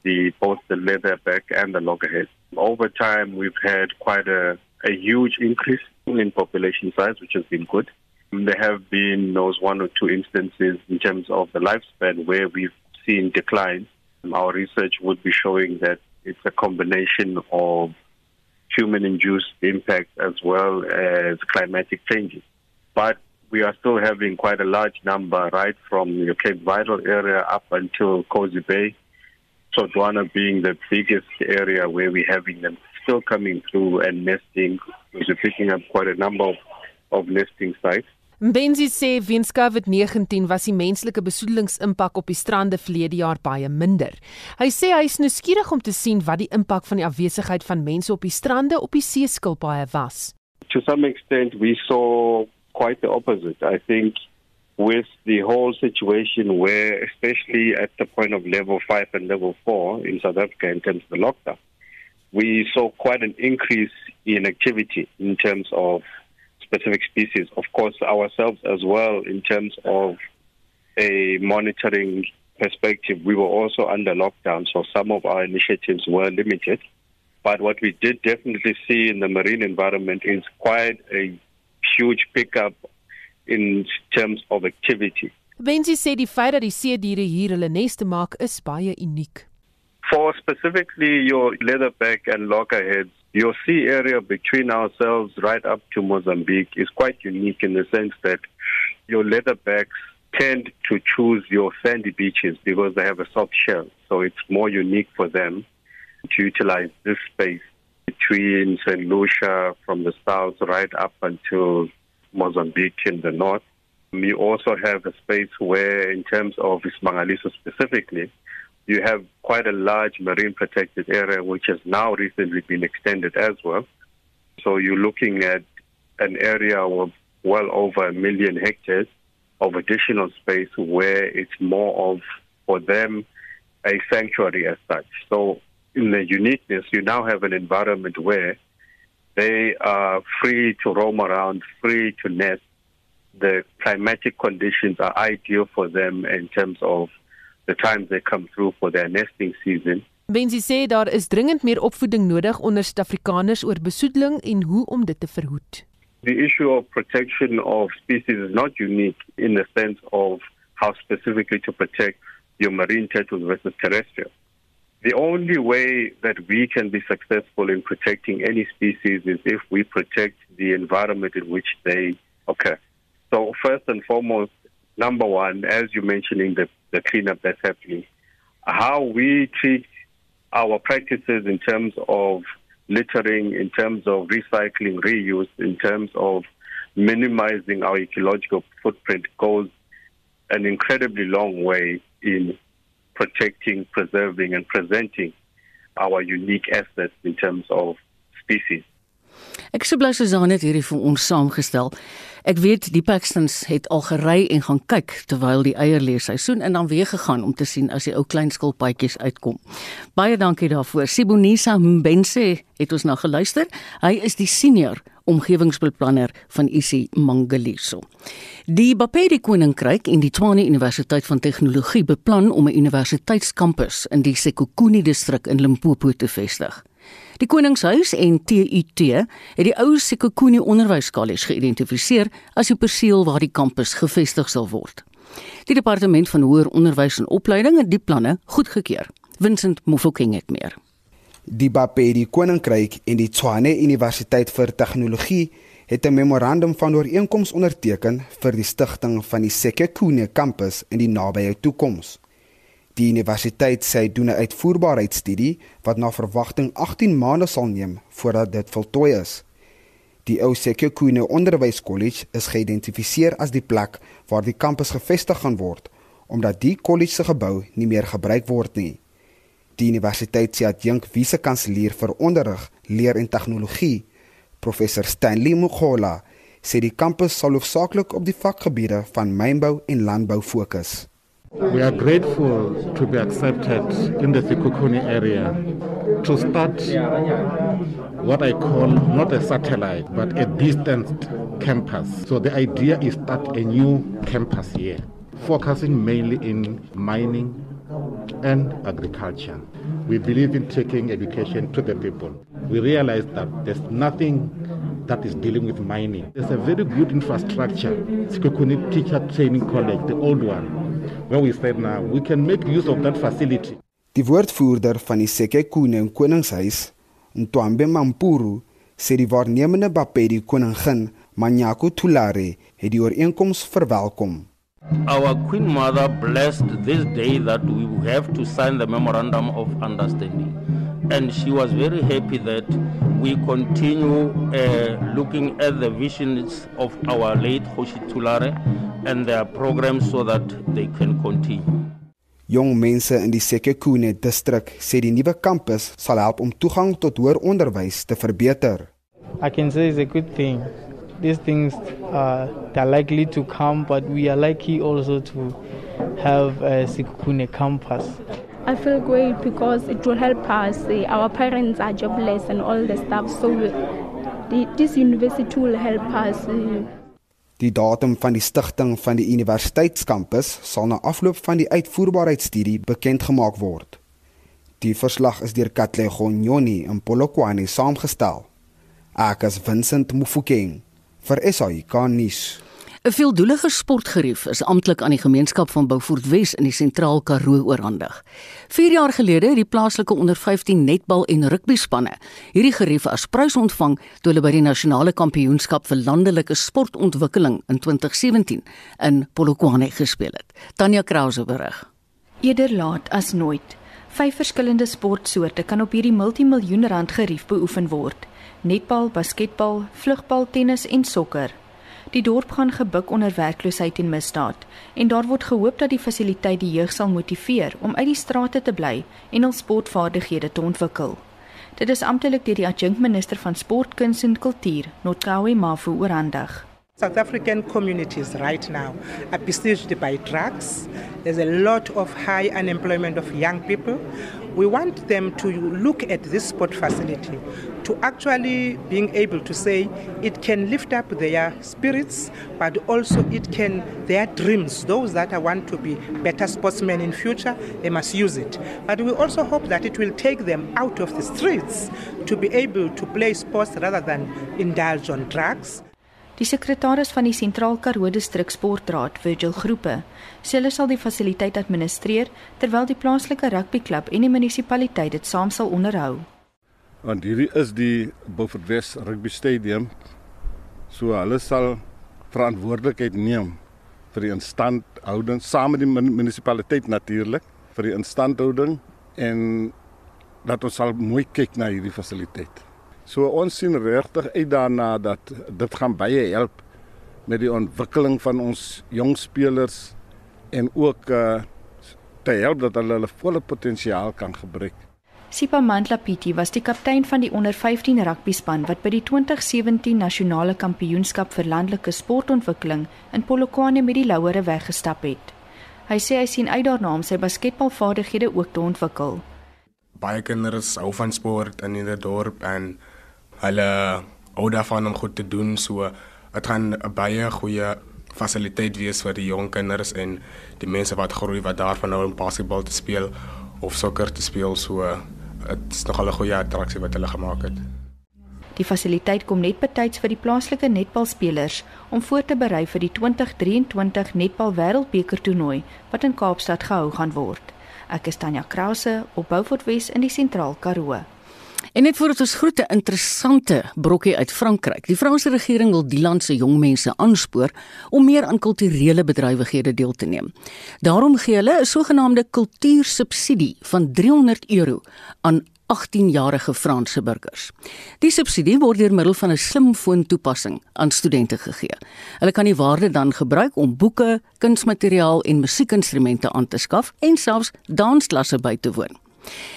the both the leatherback and the loggerhead. Over time, we've had quite a, a huge increase in population size, which has been good. There have been those one or two instances in terms of the lifespan where we've seen decline. Our research would be showing that it's a combination of human induced impact as well as climatic changes. But we are still having quite a large number right from your Cape Vital area up until Cozy Bay. Sodwana being the biggest area where we're having them still coming through and nesting. We're picking up quite a number of, of nesting sites. Benzi sê weens COVID-19 was die menslike besoedelingsimpak op die strande verlede jaar baie minder. Hy sê hy is nuuskierig om te sien wat die impak van die afwesigheid van mense op die strande op die seeskilpaaie was. To some extent we saw quite the opposite. I think with the whole situation where especially at the point of level 5 and level 4 in South Africa in terms of the lockdown we saw quite an increase in activity in terms of specific species. Of course, ourselves as well, in terms of a monitoring perspective, we were also under lockdown, so some of our initiatives were limited. But what we did definitely see in the marine environment is quite a huge pickup in terms of activity. Wensie sê die feit dat die see diere hier hulle neste maak is baie uniek. For specifically your leatherback and loggerheads, your sea area between ourselves right up to Mozambique is quite unique in the sense that your leatherbacks tend to choose your sandy beaches because they have a soft shell. So it's more unique for them to utilize this space between St. Lucia from the south right up until Mozambique in the north. We also have a space where, in terms of Ismangaliso specifically, you have quite a large marine protected area which has now recently been extended as well. So you're looking at an area of well over a million hectares of additional space where it's more of, for them, a sanctuary as such. So in the uniqueness, you now have an environment where they are free to roam around, free to nest. The climatic conditions are ideal for them in terms of the times they come through for their nesting season. Benzi sê daar is dringend meer opvoeding nodig onder Suid-Afrikaners oor besoedeling en hoe om dit te verhoed. The issue of protection of species is not unique in the sense of how specifically to protect your marine turtles versus terrestrial. The only way that we can be successful in protecting any species is if we protect the environment in which they occur. So first and foremost, number one, as you're mentioning, the the cleanup that's happening. How we treat our practices in terms of littering, in terms of recycling, reuse, in terms of minimizing our ecological footprint goes an incredibly long way in protecting, preserving, and presenting our unique assets in terms of species. Ek sê bly Susan het hierdie vir ons saamgestel. Ek weet die Paxtons het al gery en gaan kyk terwyl die eierleesseisoen en dan weer gegaan om te sien as die ou klein skilpaadjies uitkom. Baie dankie daarvoor. Sibonisa Mbense het ons na geluister. Hy is die senior omgewingsbeplanner van Isi Mangaliso. Die Bapedi Koninkryk en die Tshwane Universiteit van Tegnologie beplan om 'n universiteitskampus in die Sekhukhune distrik in Limpopo te vestig. Die Koningshuis en TUT het die ou Sekhukhune Onderwyskollege geïdentifiseer as die perseel waar die kampus gevestig sal word. Die departement van hoër onderwys en opleiding het die planne goedgekeur. Vincent Mofokeng het meer. Die Bapedi Koninkryk en die Tshwane Universiteit vir Tegnologie het 'n memorandum van ooreenkoms onderteken vir die stigting van die Sekhukhune kampus in die nabye toekoms. Die universiteit sê doen 'n uitvoerbaarheidstudie wat na verwagting 18 maande sal neem voordat dit voltooi is. Die ou Sekhukhune Onderwyskollege is geïdentifiseer as die plek waar die kampus gevestig gaan word omdat die kollege se gebou nie meer gebruik word nie. Die universiteit se adjunk vise-kanselier vir onderrig, leer en tegnologie, professor Stanley Mukhola, sê die kampus sal hoofsaaklik op die vakgebiede van mynbou en landbou fokus. We are grateful to be accepted in the Sikukuni area to start what I call not a satellite but a distant campus. So the idea is start a new campus here, focusing mainly in mining and agriculture. We believe in taking education to the people. We realize that there's nothing that is dealing with mining. There's a very good infrastructure, Sikukuni Teacher Training College, the old one. When we said now, we can make use of that facility. Die woordvoerder van die Sekhukhune Koningshuis, Ntwambe Mampuru, sê die waarnemende Bapedi koningin, Manyako Tulare, het die ooreenkoms verwelkom. Our Queen Mother blessed this day that we have to sign the memorandum of understanding. And she was very happy that we continue uh, looking at the visions of our late Hoshi Tulare and their programs so that they can continue. Jong mense in die Sekhukhune distrik sê die nuwe kampus sal help om toegang tot hoër onderwys te verbeter. I can say it's a good thing. These things are likely to come, but we are lucky also to have a Sekhukhune campus. I feel great because it will help us. Uh, Our parents are jobless and all the stuff, so the, this university will help us. Uh, Die datum van die stigting van die universiteitskampus sal na afloop van die uitvoerbaarheidstudie bekend gemaak word. Die verslag is deur Katlego Nyoni in Polokwane saamgestel. Ek is Vincent Mufokeng vir SAI Kanis. 'n Veeldoelige sportgerief is amptelik aan die gemeenskap van Beaufort Wes in die Sentraal Karoo oorhandig. 4 jaar gelede het die plaaslike onder 15 netbal en rugby spanne hierdie gerief as prys ontvang toe hulle by die nasionale kampioenskap vir landelike sportontwikkeling in 2017 in Polokwane gespeel het. Tanya Krause berig. Eerder laat as nooit. Vyf verskillende sportsoorte kan op hierdie multimiljoen rand gerief beoefen word: netbal, basketbal, vlugbal, tennis en sokker. Die dorp gaan gebuk onder werkloosheid en misdaad en daar word gehoop dat die fasiliteit die jeug sal motiveer om uit die strate te bly en hul sportvaardighede te ontwikkel. Dit is amptelik deur die adjunkminister van sport, kuns en kultuur, Notkawe Mafu oorhandig. South African communities right now are besieged by drugs. There's a lot of high unemployment of young people. We want them to look at this sport facility to actually being able to say it can lift up their spirits, but also it can their dreams. Those that want to be better sportsmen in future, they must use it. But we also hope that it will take them out of the streets to be able to play sports rather than indulge on drugs. Die sekretaris van die Sentraal Karoo Distrik Sportraad, Virgil Groepe, sê hulle sal die fasiliteit administreer terwyl die plaaslike rugbyklub en die munisipaliteit dit saam sal onderhou. Want hierdie is die Beaufort West Rugby Stadium. So hulle sal verantwoordelikheid neem vir die instandhouding saam met die munisipaliteit natuurlik vir die instandhouding en dat ons sal mooi kyk na hierdie fasiliteit. So ons sien regtig uit daarna dat dit gaan baie help met die ontwikkeling van ons jong spelers en ook uh te help dat hulle hulle volle potensiaal kan gebruik. Sipa Mantlapiti was die kaptein van die onder 15 rugby span wat by die 2017 nasionale kampioenskap vir landelike sportontwikkeling in Polokwane met die Louere weggestap het. Hy sê hy sien uit daarna om sy basketbalvaardighede ook te ontwikkel. Baie kinders hou van sport in die dorp en hulle hou daarvan om goed te doen so dit gaan 'n baie goeie fasiliteit wees vir die jong kinders en die mense wat groei wat daarvan nou om basketbal te speel of sokker te speel so dit is nogal 'n goeie attraksie wat hulle gemaak het. Die fasiliteit kom net betyds vir die plaaslike netbalspelers om voor te berei vir die 2023 netbal wêreldbeker toernooi wat in Kaapstad gehou gaan word. Ek is Tanya Krause op Beaufort Wes in die Sentraal Karoo. En net voordat ons groete interessante brokkie uit Frankryk. Die Franse regering wil die land se jong mense aanspoor om meer aan kulturele bedrywighede deel te neem. Daarom gee hulle 'n sogenaamde kultuursubsidie van 300 euro aan 18-jarige Franse burgers. Die subsidie word deur middel van 'n slimfoon toepassing aan studente gegee. Hulle kan die waarde dan gebruik om boeke, kunsmateriaal en musiekinstrumente aan te skaf en selfs dansklasse by te woon.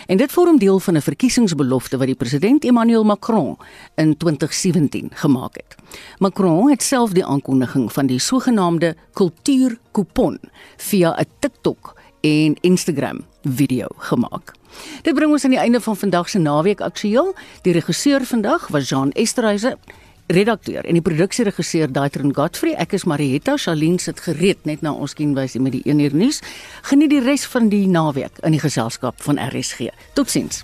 En dit vorm deel van 'n verkiesingsbelofte wat die president Emmanuel Macron in 2017 gemaak het. Macron het self die aankondiging van die sogenaamde kultuurkupon via 'n TikTok en Instagram video gemaak. Dit bring ons aan die einde van vandag se naweek aktueel. Die regisseur vandag was Jean Esterhuizen redakteur en die produksieregisseur Daitron Godfrey. Ek is Marietta Shalien sit gereed net na ons kenwysie met die 1 uur nuus. Geniet die res van die naweek in die geselskap van RSG. Totsiens.